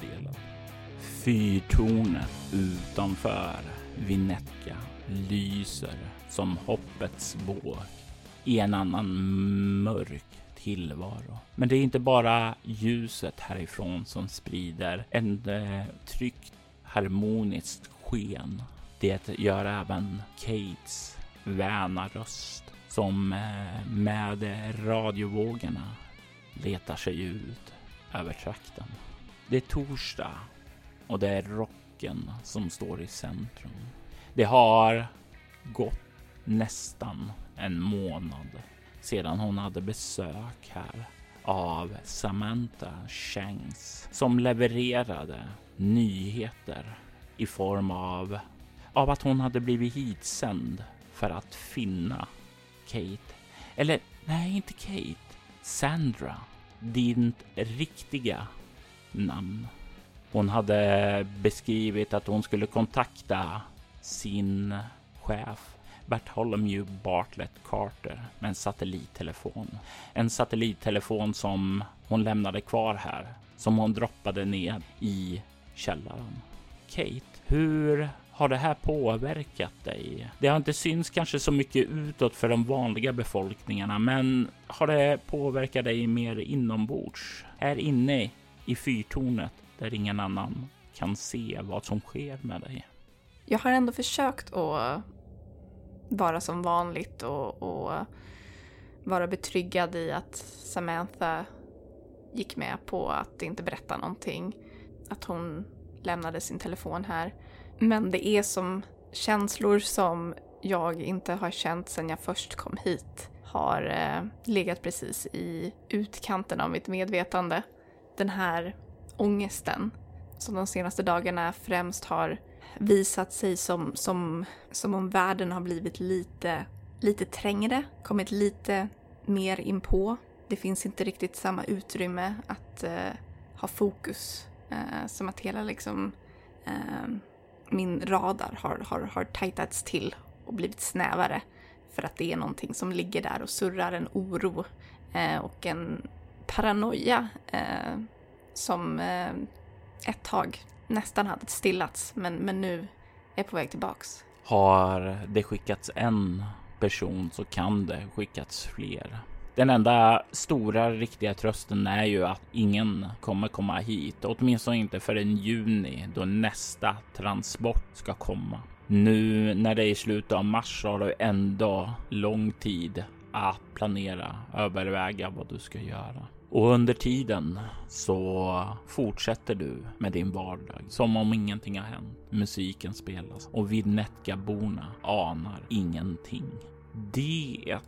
Delen. Fyrtornet utanför Vinetka lyser som hoppets båg i en annan mörk tillvaro. Men det är inte bara ljuset härifrån som sprider en eh, tryggt harmoniskt sken. Det gör även Kates väna röst som eh, med radiovågorna letar sig ut över trakten. Det är torsdag och det är rocken som står i centrum. Det har gått nästan en månad sedan hon hade besök här av Samantha Shanks som levererade nyheter i form av, av att hon hade blivit hitsänd för att finna Kate. Eller nej, inte Kate. Sandra. Din riktiga namn. Hon hade beskrivit att hon skulle kontakta sin chef Bartholomew Bartlett Carter med en satellittelefon. En satellittelefon som hon lämnade kvar här, som hon droppade ner i källaren. Kate, hur har det här påverkat dig? Det har inte synts kanske så mycket utåt för de vanliga befolkningarna, men har det påverkat dig mer inombords? Här inne i fyrtornet där ingen annan kan se vad som sker med dig? Jag har ändå försökt att vara som vanligt och, och vara betryggad i att Samantha gick med på att inte berätta någonting. Att hon lämnade sin telefon här. Men det är som känslor som jag inte har känt sedan jag först kom hit har eh, legat precis i utkanten av mitt medvetande. Den här ångesten som de senaste dagarna främst har visat sig som, som, som om världen har blivit lite, lite trängre, kommit lite mer inpå. Det finns inte riktigt samma utrymme att eh, ha fokus. Eh, som att hela liksom eh, min radar har, har, har tajtats till och blivit snävare. För att det är någonting som ligger där och surrar, en oro eh, och en paranoia eh, som eh, ett tag nästan hade stillats men, men nu är på väg tillbaks. Har det skickats en person så kan det skickats fler. Den enda stora riktiga trösten är ju att ingen kommer komma hit, åtminstone inte förrän juni då nästa transport ska komma. Nu när det är slutet av mars har du ändå lång tid att planera, överväga vad du ska göra. Och under tiden så fortsätter du med din vardag som om ingenting har hänt. Musiken spelas och Vinetkaborna anar ingenting. Det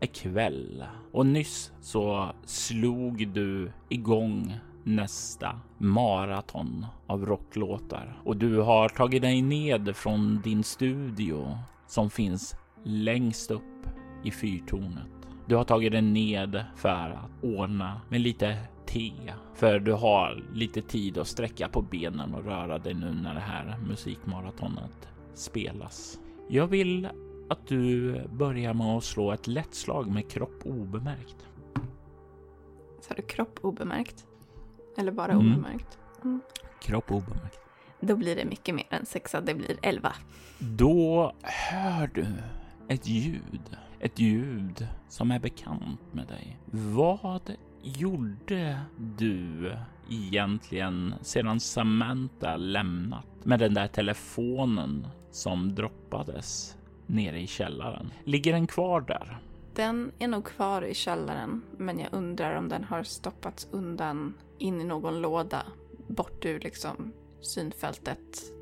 är kväll och nyss så slog du igång nästa maraton av rocklåtar och du har tagit dig ned från din studio som finns längst upp i fyrtornet. Du har tagit dig ned för att ordna med lite te, för du har lite tid att sträcka på benen och röra dig nu när det här musikmaratonet spelas. Jag vill att du börjar med att slå ett lätt slag med kropp obemärkt. Sa du kropp obemärkt? Eller bara Mm. obemärkt? Mm. Kropp obemärkt. Då blir det mycket mer än sexa, det blir elva. Då hör du ett ljud. Ett ljud som är bekant med dig. Vad gjorde du egentligen sedan Samantha lämnat med den där telefonen som droppades nere i källaren? Ligger den kvar där? Den är nog kvar i källaren, men jag undrar om den har stoppats undan in i någon låda, bort ur liksom synfältet,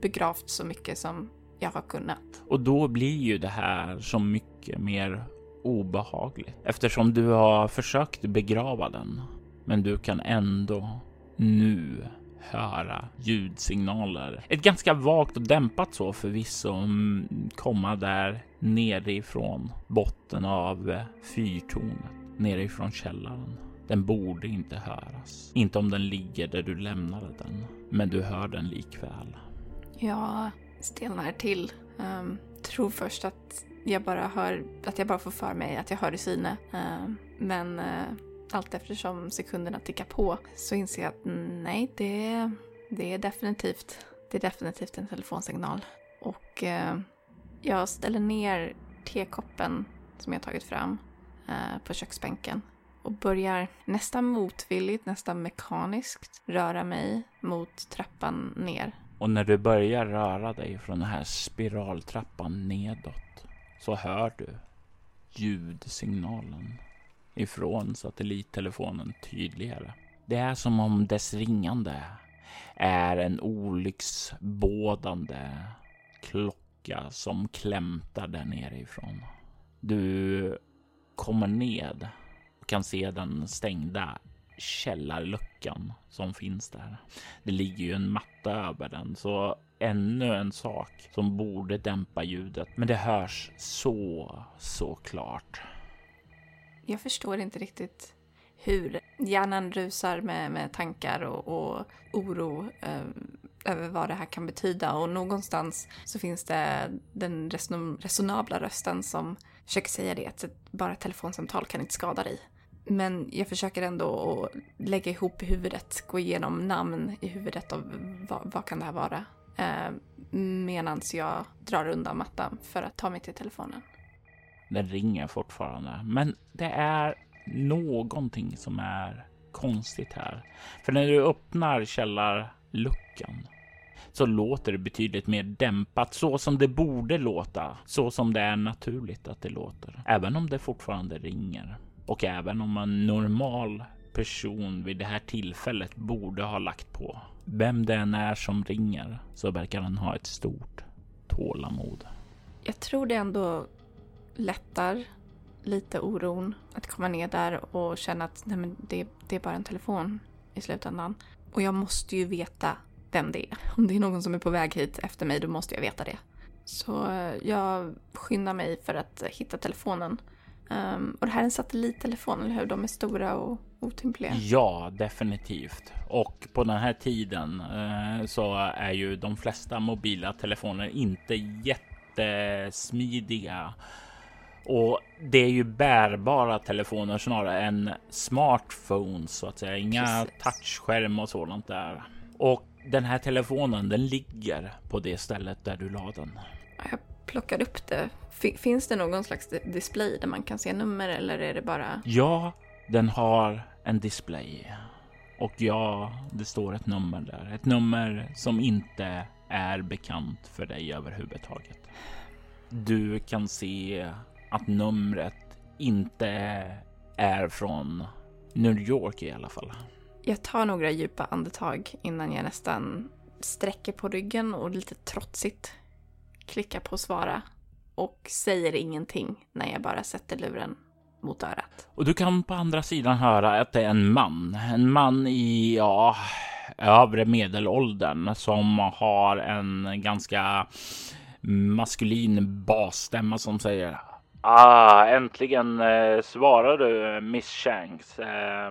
begravt så mycket som jag har kunnat. Och då blir ju det här så mycket mer obehagligt eftersom du har försökt begrava den. Men du kan ändå nu höra ljudsignaler. Ett ganska vagt och dämpat så förvisso mm, komma där nerifrån botten av fyrtornet, nerifrån källaren. Den borde inte höras. Inte om den ligger där du lämnade den. Men du hör den likväl. Jag stelnar till. Um, tror först att jag bara hör, att jag bara får för mig att jag hör i syne. Uh, ehm, men uh, allt eftersom sekunderna tickar på så inser jag att nej, det, det är definitivt, det är definitivt en telefonsignal. Och uh, jag ställer ner tekoppen som jag tagit fram eh, på köksbänken och börjar nästan motvilligt, nästan mekaniskt röra mig mot trappan ner. Och när du börjar röra dig från den här spiraltrappan nedåt så hör du ljudsignalen ifrån satellittelefonen tydligare. Det är som om dess ringande är en olycksbådande klocka som klämtar där nerifrån. Du kommer ned och kan se den stängda källarluckan som finns där. Det ligger ju en matta över den, så ännu en sak som borde dämpa ljudet. Men det hörs så, så klart. Jag förstår inte riktigt hur hjärnan rusar med, med tankar och, och oro eh, över vad det här kan betyda. Och någonstans så finns det den resonabla rösten som försöker säga det, att bara ett telefonsamtal kan inte skada dig. Men jag försöker ändå att lägga ihop i huvudet, gå igenom namn i huvudet av vad, vad kan det här vara? Eh, Medan jag drar undan mattan för att ta mig till telefonen. Den ringer fortfarande, men det är någonting som är konstigt här. För när du öppnar källarluckan så låter det betydligt mer dämpat, så som det borde låta, så som det är naturligt att det låter, även om det fortfarande ringer. Och även om en normal person vid det här tillfället borde ha lagt på. Vem det än är som ringer så verkar han ha ett stort tålamod. Jag tror det ändå lättar lite oron att komma ner där och känna att nej men det, det är bara en telefon i slutändan. Och jag måste ju veta vem det är. Om det är någon som är på väg hit efter mig, då måste jag veta det. Så jag skyndar mig för att hitta telefonen Um, och det här är en satellittelefon, eller hur? De är stora och otympliga. Ja, definitivt. Och på den här tiden uh, så är ju de flesta mobila telefoner inte jättesmidiga. Och det är ju bärbara telefoner snarare än smartphones så att säga. Inga Precis. touchskärm och sådant där. Och den här telefonen, den ligger på det stället där du la den. Jag plockar upp det Finns det någon slags display där man kan se nummer eller är det bara? Ja, den har en display. Och ja, det står ett nummer där. Ett nummer som inte är bekant för dig överhuvudtaget. Du kan se att numret inte är från New York i alla fall. Jag tar några djupa andetag innan jag nästan sträcker på ryggen och lite trotsigt klickar på svara och säger ingenting när jag bara sätter luren mot örat. Och du kan på andra sidan höra att det är en man. En man i, ja, övre medelåldern som har en ganska maskulin basstämma som säger Ah, äntligen eh, svarar du Miss Shanks. Eh,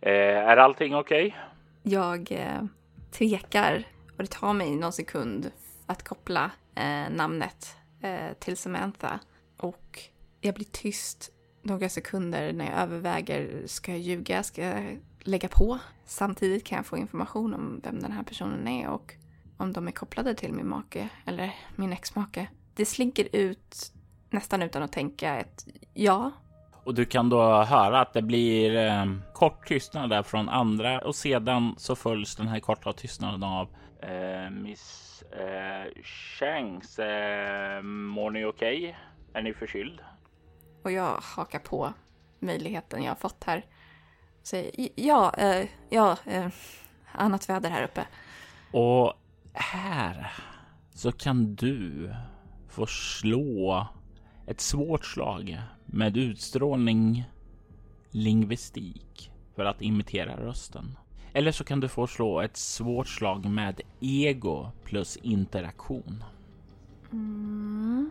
eh, är allting okej? Okay? Jag eh, tvekar och det tar mig någon sekund att koppla eh, namnet eh, till Samantha och jag blir tyst några sekunder när jag överväger, ska jag ljuga, ska jag lägga på? Samtidigt kan jag få information om vem den här personen är och om de är kopplade till min make eller min exmake. Det slinker ut nästan utan att tänka ett ja. Och du kan då höra att det blir eh, kort tystnad där från andra och sedan så följs den här korta tystnaden av eh, Miss Eh, Shanks, eh, mår ni okej? Okay? Är ni förkyld? och jag hakar på möjligheten jag har fått här. Säger ja, eh, ja, eh, annat väder här uppe. Och här så kan du få slå ett svårt slag med utstrålning lingvistik för att imitera rösten. Eller så kan du få slå ett svårt slag med ego plus interaktion. Mm.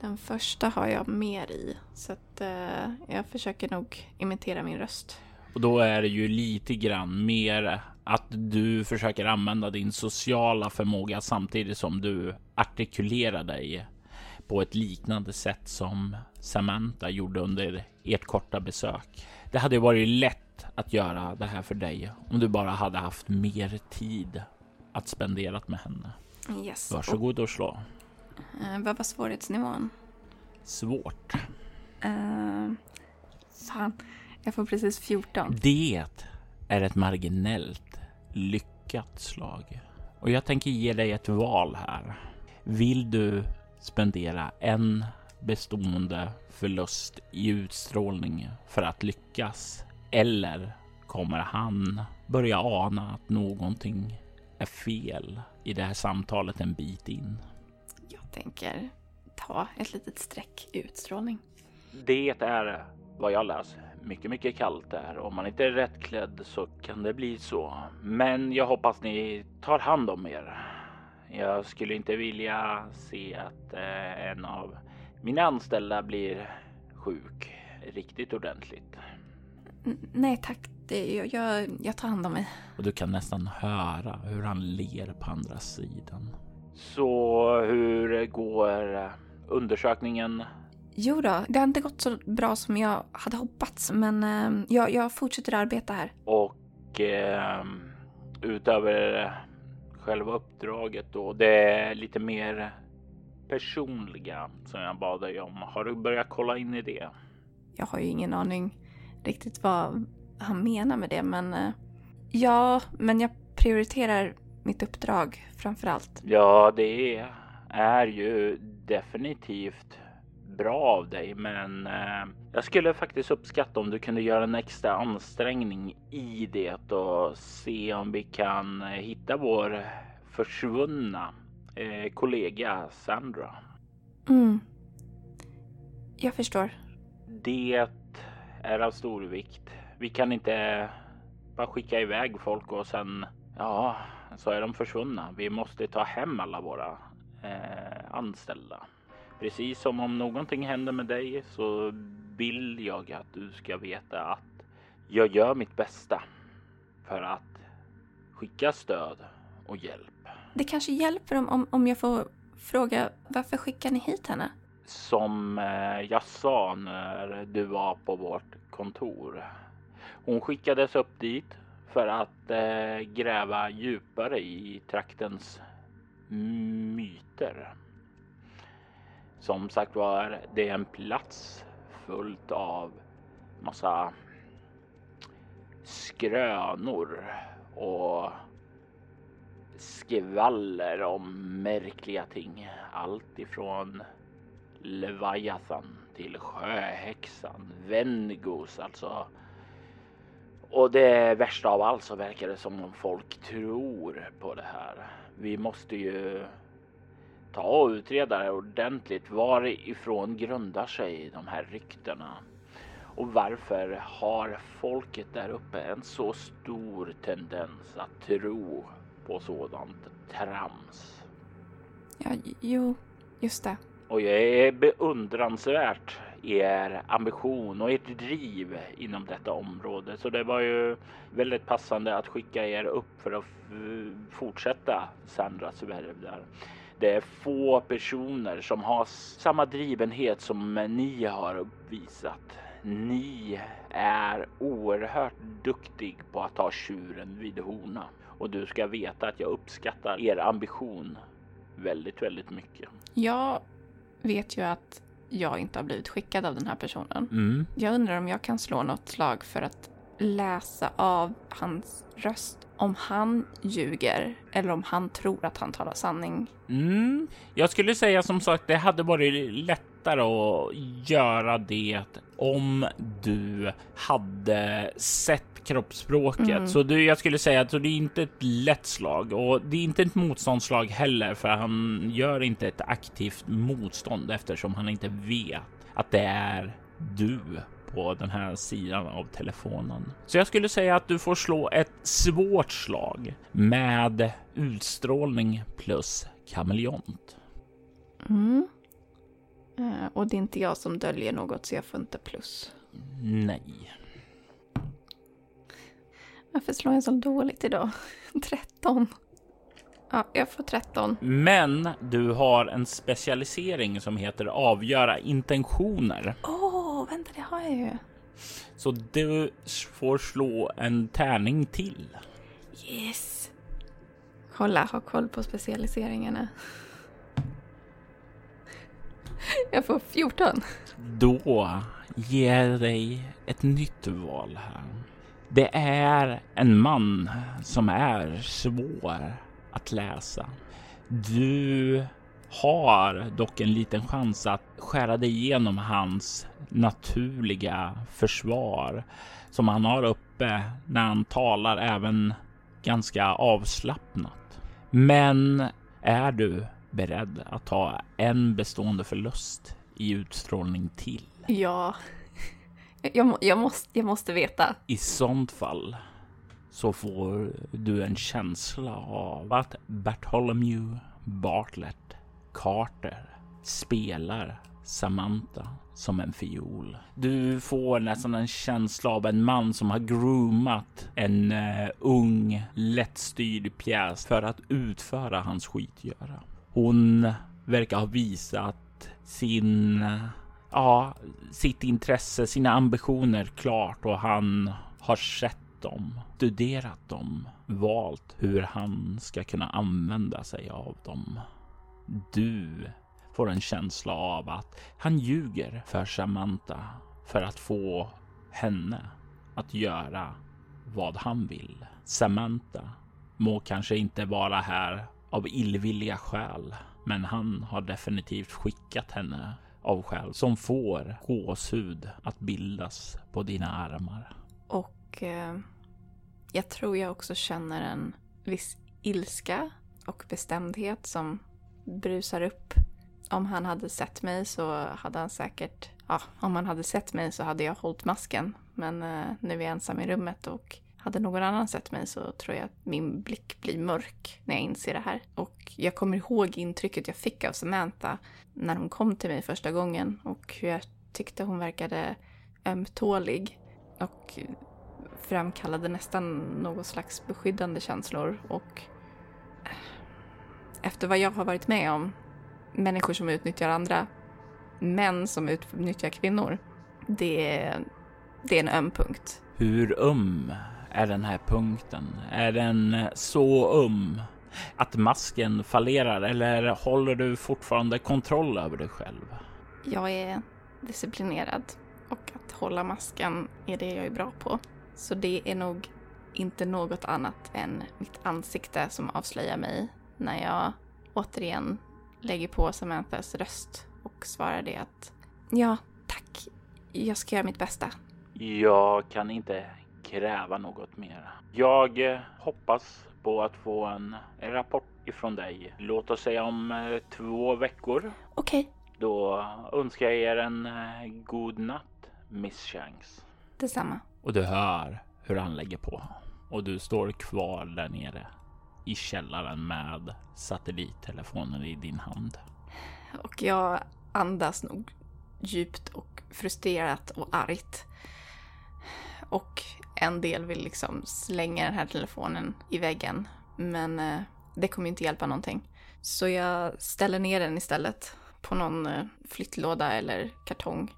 Den första har jag mer i, så att eh, jag försöker nog imitera min röst. Och då är det ju lite grann mer att du försöker använda din sociala förmåga samtidigt som du artikulerar dig på ett liknande sätt som Samantha gjorde under ert korta besök. Det hade varit lätt att göra det här för dig om du bara hade haft mer tid att spendera med henne. Yes. Varsågod och slå. Uh, vad var svårighetsnivån? Svårt. Uh, fan, jag får precis 14. Det är ett marginellt lyckat slag. Och jag tänker ge dig ett val här. Vill du spendera en bestående förlust i utstrålning för att lyckas? Eller kommer han börja ana att någonting är fel i det här samtalet en bit in? Jag tänker ta ett litet streck i utstrålning. Det är vad jag läser. Mycket, mycket kallt där. Om man inte är rätt klädd så kan det bli så. Men jag hoppas ni tar hand om er. Jag skulle inte vilja se att eh, en av mina anställda blir sjuk riktigt ordentligt. N nej tack, det, jag, jag, jag tar hand om mig. Och du kan nästan höra hur han ler på andra sidan. Så hur går undersökningen? Jo då, det har inte gått så bra som jag hade hoppats, men eh, jag, jag fortsätter arbeta här. Och eh, utöver själva uppdraget då, det är lite mer personliga som jag bad dig om. Har du börjat kolla in i det? Jag har ju ingen aning riktigt vad han menar med det, men eh, ja, men jag prioriterar mitt uppdrag framför allt. Ja, det är ju definitivt bra av dig, men eh, jag skulle faktiskt uppskatta om du kunde göra en extra ansträngning i det och se om vi kan hitta vår försvunna eh, kollega Sandra. Mm. Jag förstår. Det är av stor vikt. Vi kan inte bara skicka iväg folk och sen, ja, så är de försvunna. Vi måste ta hem alla våra eh, anställda. Precis som om någonting händer med dig så vill jag att du ska veta att jag gör mitt bästa för att skicka stöd och hjälp. Det kanske hjälper om, om, om jag får fråga varför skickar ni hit henne? Som eh, jag sa när du var på vårt kontor. Hon skickades upp dit för att eh, gräva djupare i traktens myter. Som sagt var, det är en plats fullt av massa skrönor och skvaller om märkliga ting. Allt ifrån Leviathan till sjöhäxan, Vengos alltså. Och det värsta av allt så verkar det som om folk tror på det här. Vi måste ju ta och utreda det ordentligt. Varifrån grundar sig de här ryktena? Och varför har folket där uppe en så stor tendens att tro på sådant trams? Ja, jo, just det. Och jag är beundransvärt er ambition och ert driv inom detta område. Så det var ju väldigt passande att skicka er upp för att fortsätta Sandras värv där. Det är få personer som har samma drivenhet som ni har uppvisat. Ni är oerhört duktig på att ta tjuren vid hona och du ska veta att jag uppskattar er ambition väldigt, väldigt mycket. Jag vet ju att jag inte har blivit skickad av den här personen. Mm. Jag undrar om jag kan slå något slag för att läsa av hans röst om han ljuger eller om han tror att han talar sanning. Mm. Jag skulle säga som sagt, det hade varit lätt lättare att göra det om du hade sett kroppsspråket. Mm. Så du, jag skulle säga att det är inte ett lätt slag och det är inte ett motståndslag heller för han gör inte ett aktivt motstånd eftersom han inte vet att det är du på den här sidan av telefonen. Så jag skulle säga att du får slå ett svårt slag med utstrålning plus kameleont. Mm. Uh, och det är inte jag som döljer något så jag får inte plus. Nej. Varför slår jag så dåligt idag? 13. Ja, jag får 13. Men du har en specialisering som heter avgöra intentioner. Åh, oh, vänta, det har jag ju. Så du får slå en tärning till. Yes. Kolla, ha koll på specialiseringarna. Jag får 14. Då ger jag dig ett nytt val här. Det är en man som är svår att läsa. Du har dock en liten chans att skära dig igenom hans naturliga försvar som han har uppe när han talar även ganska avslappnat. Men är du beredd att ta en bestående förlust i utstrålning till? Ja, jag, jag, måste, jag måste veta. I sånt fall så får du en känsla av att Bartholomew Bartlett Carter spelar Samantha som en fiol. Du får nästan en känsla av en man som har groomat en uh, ung, lättstyrd pjäs för att utföra hans skitgöra. Hon verkar ha visat sin, eh, ja, sitt intresse, sina ambitioner klart och han har sett dem, studerat dem, valt hur han ska kunna använda sig av dem. Du får en känsla av att han ljuger för Samantha för att få henne att göra vad han vill. Samantha må kanske inte vara här av illvilliga skäl, men han har definitivt skickat henne av skäl som får gåshud att bildas på dina armar. Och eh, jag tror jag också känner en viss ilska och bestämdhet som brusar upp. Om han hade sett mig så hade han säkert, ja, om han hade sett mig så hade jag hållit masken. Men eh, nu är jag ensam i rummet och hade någon annan sett mig så tror jag att min blick blir mörk när jag inser det här. Och jag kommer ihåg intrycket jag fick av Samantha när hon kom till mig första gången och hur jag tyckte hon verkade ömtålig och framkallade nästan något slags beskyddande känslor och efter vad jag har varit med om, människor som utnyttjar andra, män som utnyttjar kvinnor, det är, det är en öm punkt. Hur öm är den här punkten? Är den så öm att masken fallerar eller håller du fortfarande kontroll över dig själv? Jag är disciplinerad och att hålla masken är det jag är bra på. Så det är nog inte något annat än mitt ansikte som avslöjar mig när jag återigen lägger på Samanthas röst och svarar det att ja, tack. Jag ska göra mitt bästa. Jag kan inte kräva något mer. Jag eh, hoppas på att få en, rapport ifrån dig. Låt oss säga om eh, två veckor. Okej. Okay. Då önskar jag er en eh, god natt, Miss Shanks. Detsamma. Och du hör hur han lägger på. Och du står kvar där nere i källaren med satellittelefonen i din hand. Och jag andas nog djupt och frustrerat och argt. Och en del vill liksom slänga den här telefonen i väggen. Men eh, det kommer inte hjälpa någonting. Så jag ställer ner den istället på någon eh, flyttlåda eller kartong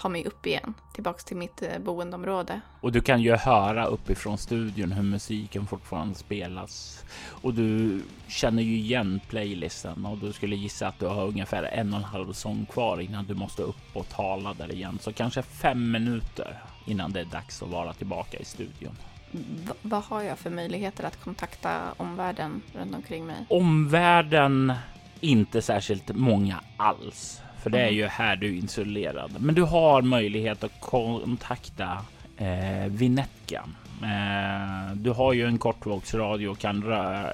ta mig upp igen, tillbaks till mitt eh, boendeområde. Och du kan ju höra uppifrån studion hur musiken fortfarande spelas. Och du känner ju igen playlisten och du skulle gissa att du har ungefär en och en halv sång kvar innan du måste upp och tala där igen. Så kanske fem minuter innan det är dags att vara tillbaka i studion. V vad har jag för möjligheter att kontakta omvärlden runt omkring mig? Omvärlden inte särskilt många alls. För det är Mhm. ju här du är isolerad. Men du har möjlighet att kontakta eh, Vinetka. Eh, du har ju en kortvågsradio och kan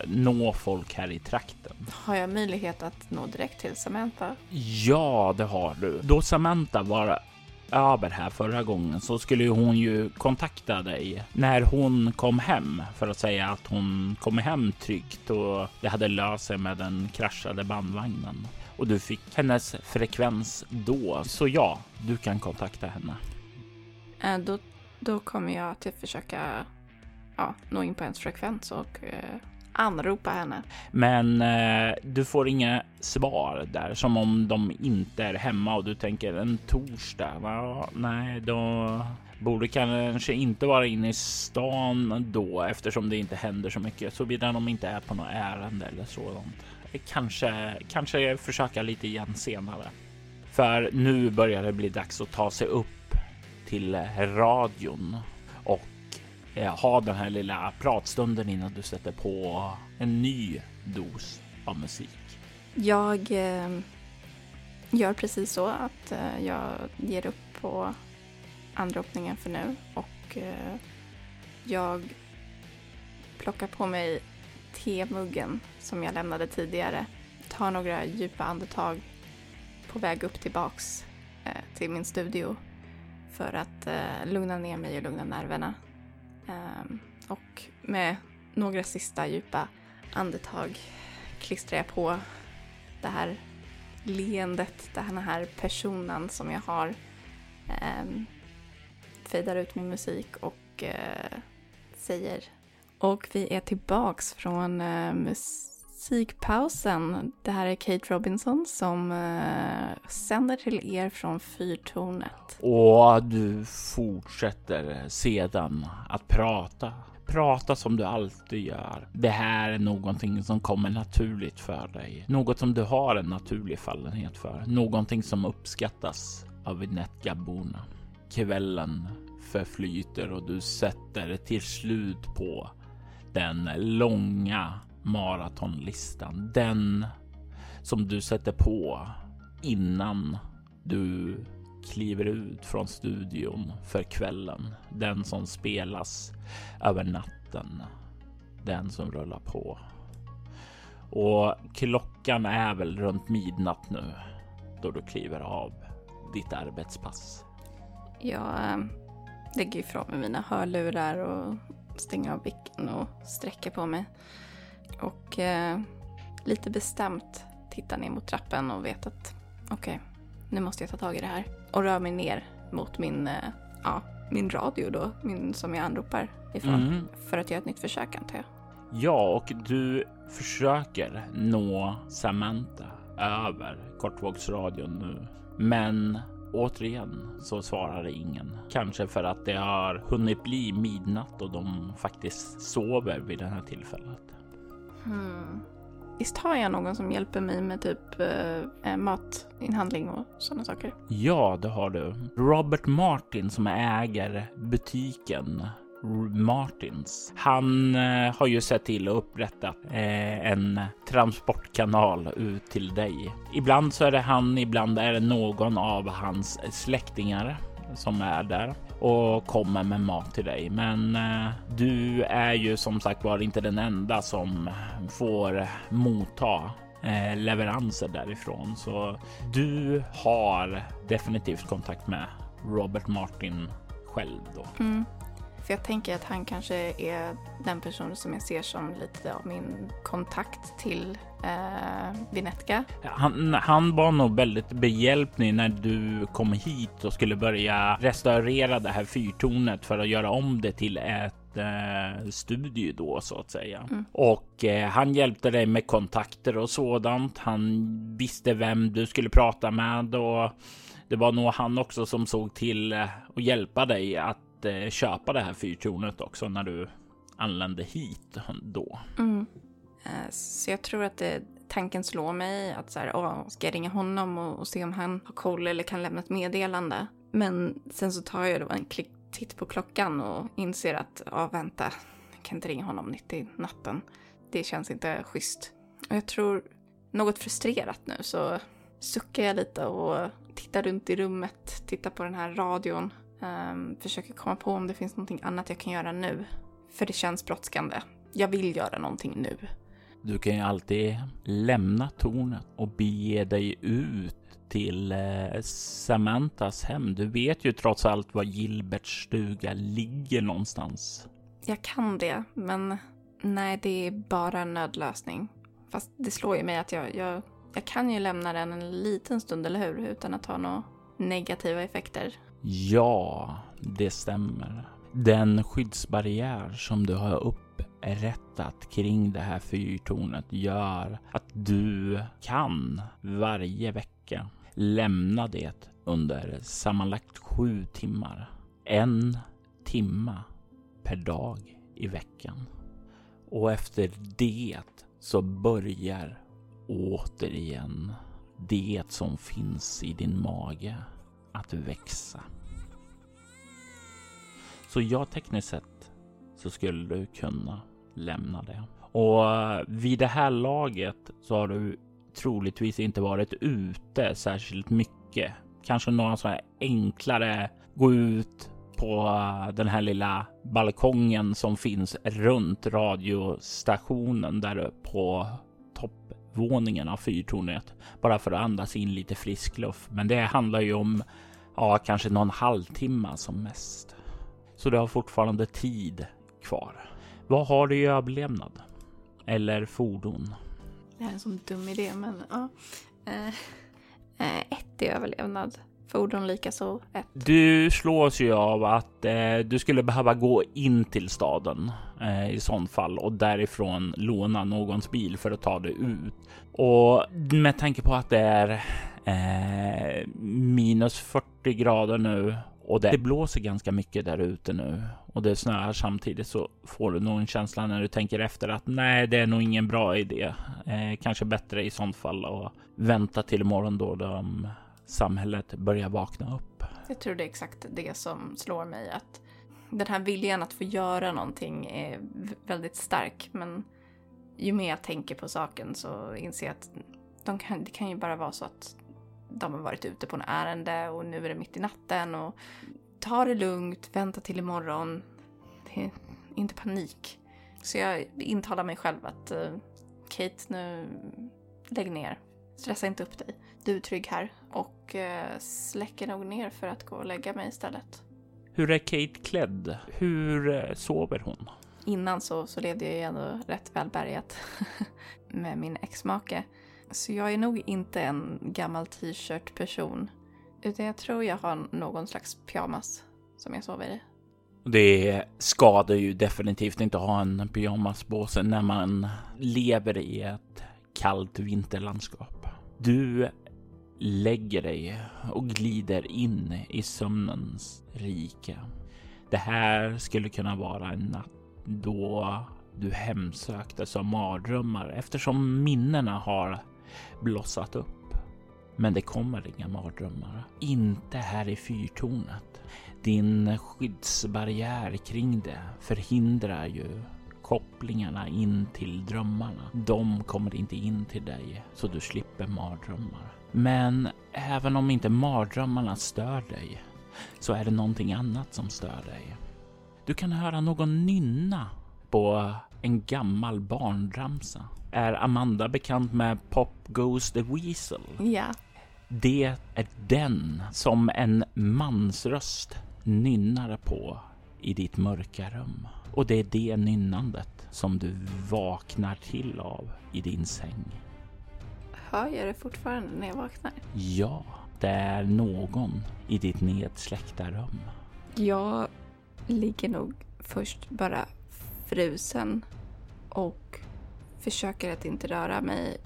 nå folk här i trakten. Har jag möjlighet att nå direkt till Samantha? Ja, det har du. Då Samantha var över här förra gången så skulle hon ju kontakta dig när hon kom hem för att säga att hon kom hem tryggt och det hade löst sig med den kraschade bandvagnen. Och du fick hennes frekvens då. Så ja, du kan kontakta henne. Eh, då, då kommer jag att försöka ja, nå in på hennes frekvens och eh, anropa henne. Men eh, du får inga svar där som om de inte är hemma och du tänker en torsdag. Ja, nej, då borde kanske inte vara inne i stan då eftersom det inte händer så mycket såvida de inte är på något ärende eller sådant. Kanske, kanske försöka lite igen senare. För nu börjar det bli dags att ta sig upp till radion och eh, ha den här lilla pratstunden innan du sätter på en ny dos av musik. Jag eh, gör precis så att eh, jag ger upp på anropningen för nu och eh, jag plockar på mig temuggen som jag lämnade tidigare. Tar några djupa andetag på väg upp tillbaks eh, till min studio för att eh, lugna ner mig och lugna nerverna. Ehm, och med några sista djupa andetag klistrar jag på det här leendet, den här personen som jag har. Ehm, fejdar ut min musik och eh, säger. Och vi är tillbaks från eh, musikpausen. Det här är Kate Robinson som eh, sänder till er från Fyrtornet. Och du fortsätter sedan att prata. Prata som du alltid gör. Det här är någonting som kommer naturligt för dig. Något som du har en naturlig fallenhet för. Någonting som uppskattas av Vinetgaborna. Kvällen förflyter och du sätter till slut på den långa maratonlistan. Den som du sätter på innan du kliver ut från studion för kvällen. Den som spelas över natten. Den som rullar på. Och klockan är väl runt midnatt nu då du kliver av ditt arbetspass. Jag eh, lägger ifrån mig mina hörlurar och stänger av micken och sträcker på mig. Och eh, lite bestämt tittar ner mot trappen och vet att okej, nu måste jag ta tag i det här. Och rör mig ner mot min, eh, ja, min radio då, min, som jag anropar ifrån. Mm. För att göra ett nytt försök antar jag. Ja, och du försöker nå Samantha över kortvågsradion nu. Men återigen så svarar ingen. Kanske för att det har hunnit bli midnatt och de faktiskt sover vid det här tillfället. Hmm. Visst har jag någon som hjälper mig med typ eh, eh, matinhandling och sådana saker? Ja, det har du. Robert Martin som äger butiken Martins. Han eh, har ju sett till att upprätta eh, en transportkanal ut till dig. Ibland så är det han, ibland är det någon av hans släktingar som är där och kommer med mat till dig. Men eh, du är ju som sagt var inte den enda som får motta leveranser därifrån. Så du har definitivt kontakt med Robert Martin själv då. Mm. För jag tänker att han kanske är den personen som jag ser som lite av min kontakt till eh, Vinetka. Han, han var nog väldigt behjälplig när du kom hit och skulle börja restaurera det här fyrtornet för att göra om det till ett eh, studio då så att säga. Mm. Och eh, han hjälpte dig med kontakter och sådant. Han visste vem du skulle prata med och det var nog han också som såg till eh, att hjälpa dig att eh, köpa det här fyrtornet också när du anlände hit då. Mm. Eh, så jag tror att det, tanken slår mig att så här, åh, ska jag ringa honom och, och se om han har koll eller kan lämna ett meddelande. Men sen så tar jag då en klick, titt på klockan och inser att, ja vänta, jag kan inte ringa honom mitt i natten. Det känns inte schysst. Och jag tror, något frustrerat nu så suckar jag lite och tittar runt i rummet, tittar på den här radion. Um, försöker komma på om det finns någonting annat jag kan göra nu. För det känns brådskande. Jag vill göra någonting nu. Du kan ju alltid lämna tornet och bege dig ut till eh, Samantas hem. Du vet ju trots allt var Gilberts stuga ligger någonstans. Jag kan det, men nej, det är bara en nödlösning. Fast det slår ju mig att jag, jag, jag kan ju lämna den en liten stund, eller hur? Utan att ha några negativa effekter. Ja, det stämmer. Den skyddsbarriär som du har upprättat kring det här fyrtornet gör att du kan varje vecka lämna det under sammanlagt sju timmar. En timma per dag i veckan. Och efter det så börjar återigen det som finns i din mage att växa. Så ja, tekniskt sett så skulle du kunna lämna det. Och vid det här laget så har du troligtvis inte varit ute särskilt mycket. Kanske några sådana enklare gå ut på eh, den här lilla balkongen som finns runt radiostationen där på toppvåningen av fyrtornet. Bara för att andas in lite frisk luft. Men det handlar ju om ja, kanske någon halvtimme som mest. Så du har fortfarande tid kvar. Vad har du i överlevnad? Eller fordon? Det här är en sån dum idé, men ja. Eh, eh, ett i överlevnad. Fordon likaså ett. Du slås ju av att eh, du skulle behöva gå in till staden eh, i sånt fall och därifrån låna någons bil för att ta dig ut. Och med tanke på att det är eh, minus 40 grader nu och det, det blåser ganska mycket där ute nu och det snöar samtidigt så får du nog en känsla när du tänker efter att nej, det är nog ingen bra idé. Eh, kanske bättre i sånt fall att vänta till imorgon då de samhället börjar vakna upp. Jag tror det är exakt det som slår mig att den här viljan att få göra någonting är väldigt stark. Men ju mer jag tänker på saken så inser jag att de kan, det kan ju bara vara så att de har varit ute på en ärende och nu är det mitt i natten och ta det lugnt, vänta till imorgon. Det är inte panik. Så jag intalar mig själv att uh, Kate, nu lägg ner. Stressa inte upp dig. Du är trygg här och uh, släcker nog ner för att gå och lägga mig istället. Hur är Kate klädd? Hur uh, sover hon? Innan så, så levde jag ju ändå rätt välbärgat med min exmake. Så jag är nog inte en gammal t-shirt person. Utan jag tror jag har någon slags pyjamas som jag sover i. Det skadar ju definitivt inte att ha en pyjamas på sig när man lever i ett kallt vinterlandskap. Du lägger dig och glider in i sömnens rike. Det här skulle kunna vara en natt då du hemsöktes av mardrömmar eftersom minnena har blossat upp. Men det kommer inga mardrömmar. Inte här i fyrtornet. Din skyddsbarriär kring det förhindrar ju kopplingarna in till drömmarna. De kommer inte in till dig så du slipper mardrömmar. Men även om inte mardrömmarna stör dig så är det någonting annat som stör dig. Du kan höra någon nynna på en gammal barnramsa. Är Amanda bekant med Pop Goes the Weasel? Ja. Det är den som en mansröst nynnar på i ditt mörka rum. Och det är det nynnandet som du vaknar till av i din säng. Hör jag det fortfarande när jag vaknar? Ja, det är någon i ditt nedsläckta rum. Jag ligger nog först bara frusen och försöker att inte röra mig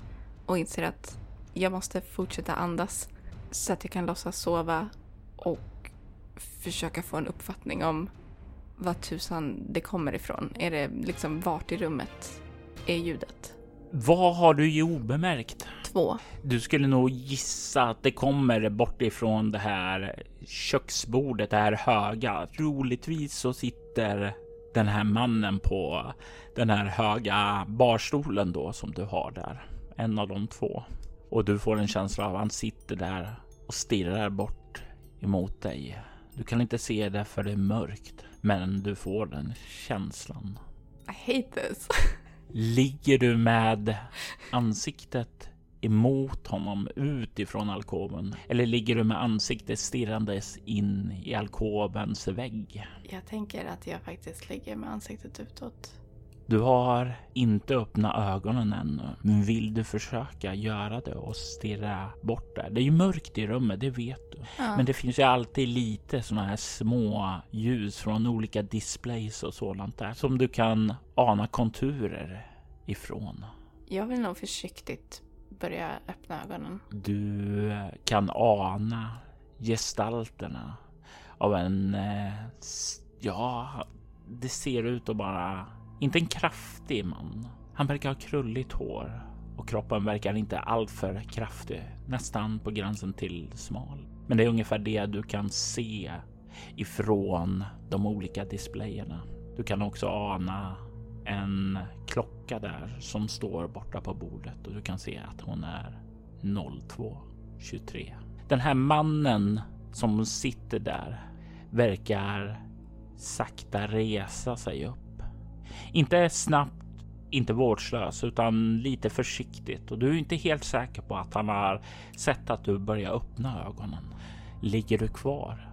och inser att jag måste fortsätta andas så att jag kan låtsas sova och försöka få en uppfattning om vad tusan det kommer ifrån. Är det liksom vart i rummet är ljudet? Vad har du i obemärkt? Två. Du skulle nog gissa att det kommer bort ifrån det här köksbordet, det här höga. Troligtvis så sitter den här mannen på den här höga barstolen då som du har där. En av de två. Och du får en känsla av att han sitter där och stirrar bort emot dig. Du kan inte se det för det är mörkt, men du får den känslan. I hate this. Ligger du med ansiktet emot honom utifrån alkoven? Eller ligger du med ansiktet stirrandes in i alkovens vägg? Jag tänker att jag faktiskt ligger med ansiktet utåt. Du har inte öppnat ögonen ännu. Men vill du försöka göra det och stirra bort där? Det är ju mörkt i rummet, det vet du. Ja. Men det finns ju alltid lite sådana här små ljus från olika displays och sådant där som du kan ana konturer ifrån. Jag vill nog försiktigt börja öppna ögonen. Du kan ana gestalterna av en, eh, ja, det ser ut att bara, inte en kraftig man. Han verkar ha krulligt hår och kroppen verkar inte alltför kraftig, nästan på gränsen till smal. Men det är ungefär det du kan se ifrån de olika displayerna. Du kan också ana en klocka där som står borta på bordet och du kan se att hon är 02.23. Den här mannen som sitter där verkar sakta resa sig upp. Inte snabbt, inte vårdslös, utan lite försiktigt och du är inte helt säker på att han har sett att du börjar öppna ögonen. Ligger du kvar?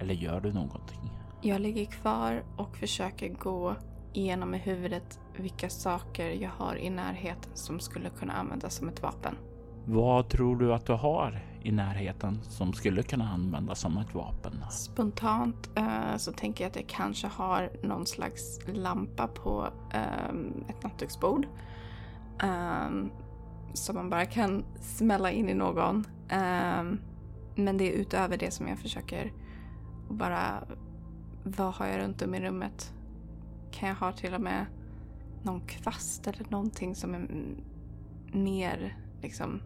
Eller gör du någonting? Jag ligger kvar och försöker gå igenom i huvudet vilka saker jag har i närheten som skulle kunna användas som ett vapen. Vad tror du att du har i närheten som skulle kunna användas som ett vapen? Spontant eh, så tänker jag att jag kanske har någon slags lampa på ehm, ett nattduksbord. Um, som man bara kan smälla in i någon. Ehm, men det är utöver det som jag försöker bara... Vad har jag runt om i rummet? Kan jag ha till och med någon kvast eller någonting som är mer liksom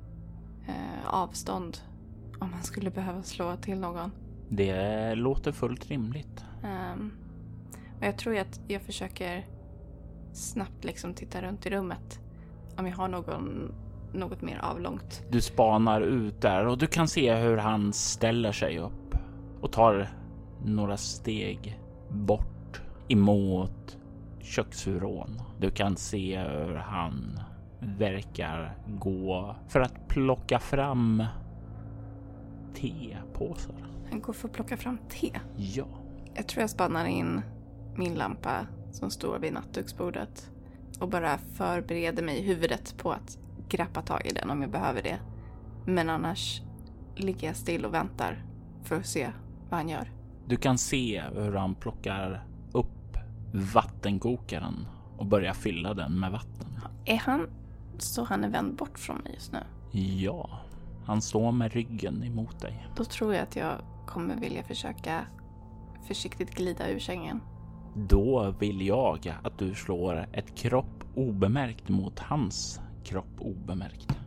eh, avstånd om man skulle behöva slå till någon. Det låter fullt rimligt. Ehm, och jag tror att jag försöker snabbt liksom titta runt i rummet. Om jag har någon, något mer avlångt. Du spanar ut där och du kan se hur han ställer sig upp och tar några steg bort emot köksvrån. Du kan se hur han verkar gå för att plocka fram tepåsar. Han går för att plocka fram te. Ja, Jag tror jag spannar in min lampa som står vid nattduksbordet och bara förbereder mig i huvudet på att grappa tag i den om jag behöver det. Men annars ligger jag still och väntar för att se vad han gör. du kan se hur han plockar vattenkokaren och börjar fylla den med vatten. Är han så han är vänd bort från mig just nu? Ja, han står med ryggen emot dig. Då tror jag att jag kommer vilja försöka försiktigt glida ur sängen. Då vill jag att du slår ett kropp obemärkt mot hans kropp obemärkt.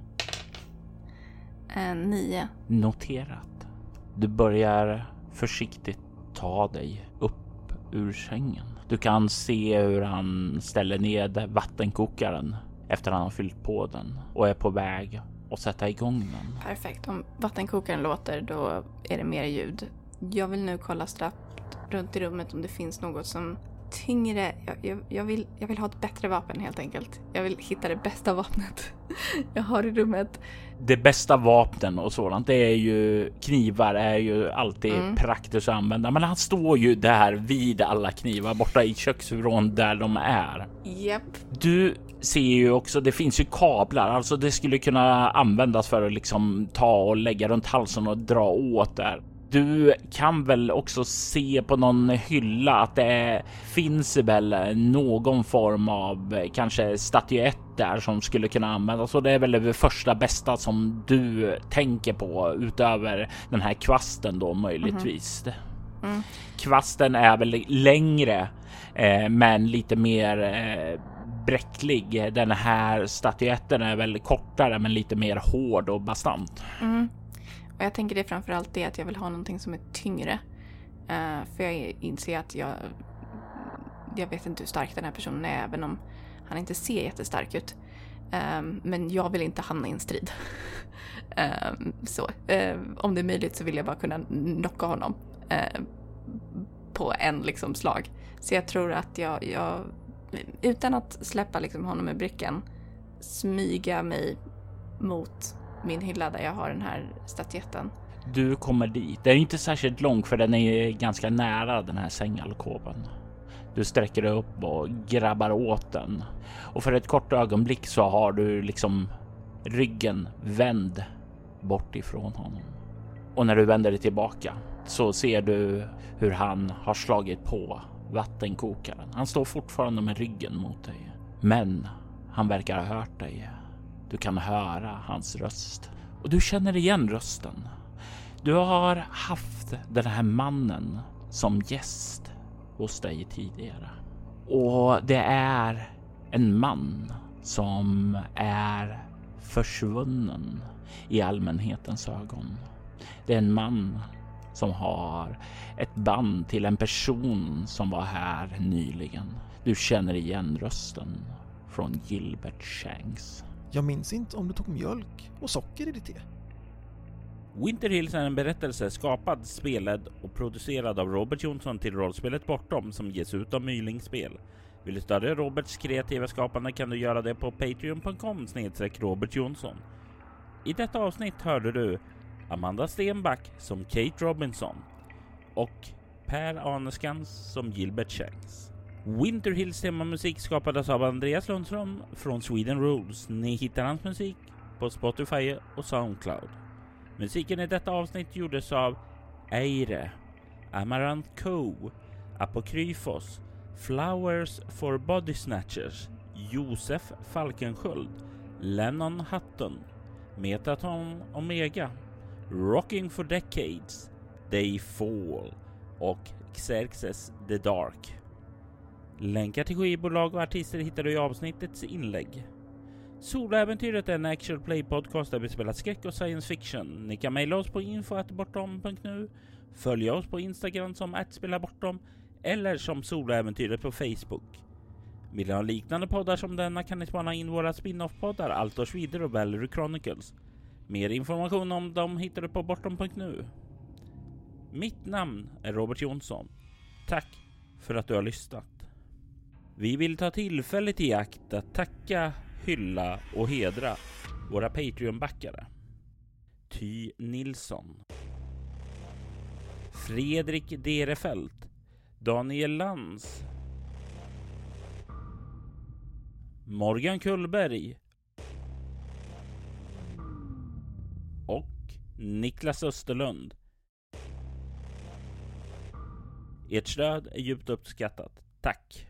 En nio. Noterat. Du börjar försiktigt ta dig upp ur sängen. Du kan se hur han ställer ned vattenkokaren efter han har fyllt på den och är på väg att sätta igång den. Perfekt. Om vattenkokaren låter då är det mer ljud. Jag vill nu kolla snabbt runt i rummet om det finns något som tyngre. Jag, jag, jag, vill, jag vill ha ett bättre vapen helt enkelt. Jag vill hitta det bästa vapnet jag har i rummet. Det bästa vapnen och sådant, det är ju knivar är ju alltid Mm. praktiskt att använda. Men han står ju där vid alla knivar borta i köksvrån där de är. Japp. Du ser ju också, det finns ju kablar, alltså det skulle kunna användas för att liksom ta och lägga runt halsen och dra åt där. Du kan väl också se på någon hylla att det finns väl någon form av eh, kanske statyett där som skulle kunna användas och det är väl det första bästa som du tänker på utöver den här kvasten då möjligtvis. Mm. Kvasten är väl längre eh, men lite mer eh, bräcklig. Den här statyetten är väl kortare men lite mer hård och bastant. Mm. Och jag tänker det är framförallt det att jag vill ha någonting som är tyngre. Uh, för jag inser att jag... Jag vet inte hur stark den här personen är även om han inte ser jättestark ut. Um, men jag vill inte hamna i en strid. um, så, um, om det är möjligt så vill jag bara kunna knocka honom på en liksom slag. Så jag tror att jag, jag utan att släppa liksom honom i brickan, smyga mig mot min hylla där jag har den här statyetten. Du kommer dit. Det är inte särskilt långt för den är ganska nära den här sängalkoven. Du sträcker dig upp och grabbar åt den och för ett kort ögonblick så har du liksom ryggen vänd bort ifrån honom. Och när du vänder dig tillbaka så ser du hur han har slagit på vattenkokaren. Han står fortfarande med ryggen mot dig, men han verkar ha hört dig. Du kan höra hans röst och du känner igen rösten. Du har haft den här mannen som gäst hos dig tidigare och det är en man som är försvunnen i allmänhetens ögon. Det är en man som har ett band till en person som var här nyligen. Du känner igen rösten från Gilbert Shanks. Jag minns inte om du tog mjölk och socker i ditt te. Winter Hills är en berättelse skapad, spelad och producerad av Robert Jonsson till rollspelet Bortom som ges ut av Myling Spel. Vill du stödja Roberts kreativa skapande kan du göra det på patreon.com snedstreck Robert Jonsson. I detta avsnitt hörde du Amanda Stenback som Kate Robinson och Per Arneskans som Gilbert Shanks. Winter Hills temamusik skapades av Andreas Lundström från Sweden Rules. Ni hittar hans musik på Spotify och Soundcloud. Musiken i detta avsnitt gjordes av Eire, Amaranth Co, Apokryfos, Flowers for Body Snatchers, Josef Falkensköld, Lennon Hutton, Metaton Omega, Rocking for Decades, They Fall och Xerxes the Dark. Länkar till skivbolag och artister hittar du i avsnittets inlägg. Soloäventyret är en actual play podcast där vi spelar skräck och science fiction. Ni kan mejla oss på info.bortom.nu, följa oss på Instagram som @spelabortom eller som Soloäventyret på Facebook. Vill ni ha liknande poddar som denna kan ni spana in våra spin-off-poddar Altors vidare och Valery Chronicles. Mer information om dem hittar du på bortom.nu. Mitt namn är Robert Jonsson. Tack för att du har lyssnat. Vi vill ta tillfället i akt att tacka, hylla och hedra våra Patreon-backare. Ty Nilsson. Fredrik Derefelt. Daniel Lantz. Morgan Kullberg. Och Niklas Österlund. Ert stöd är djupt uppskattat. Tack!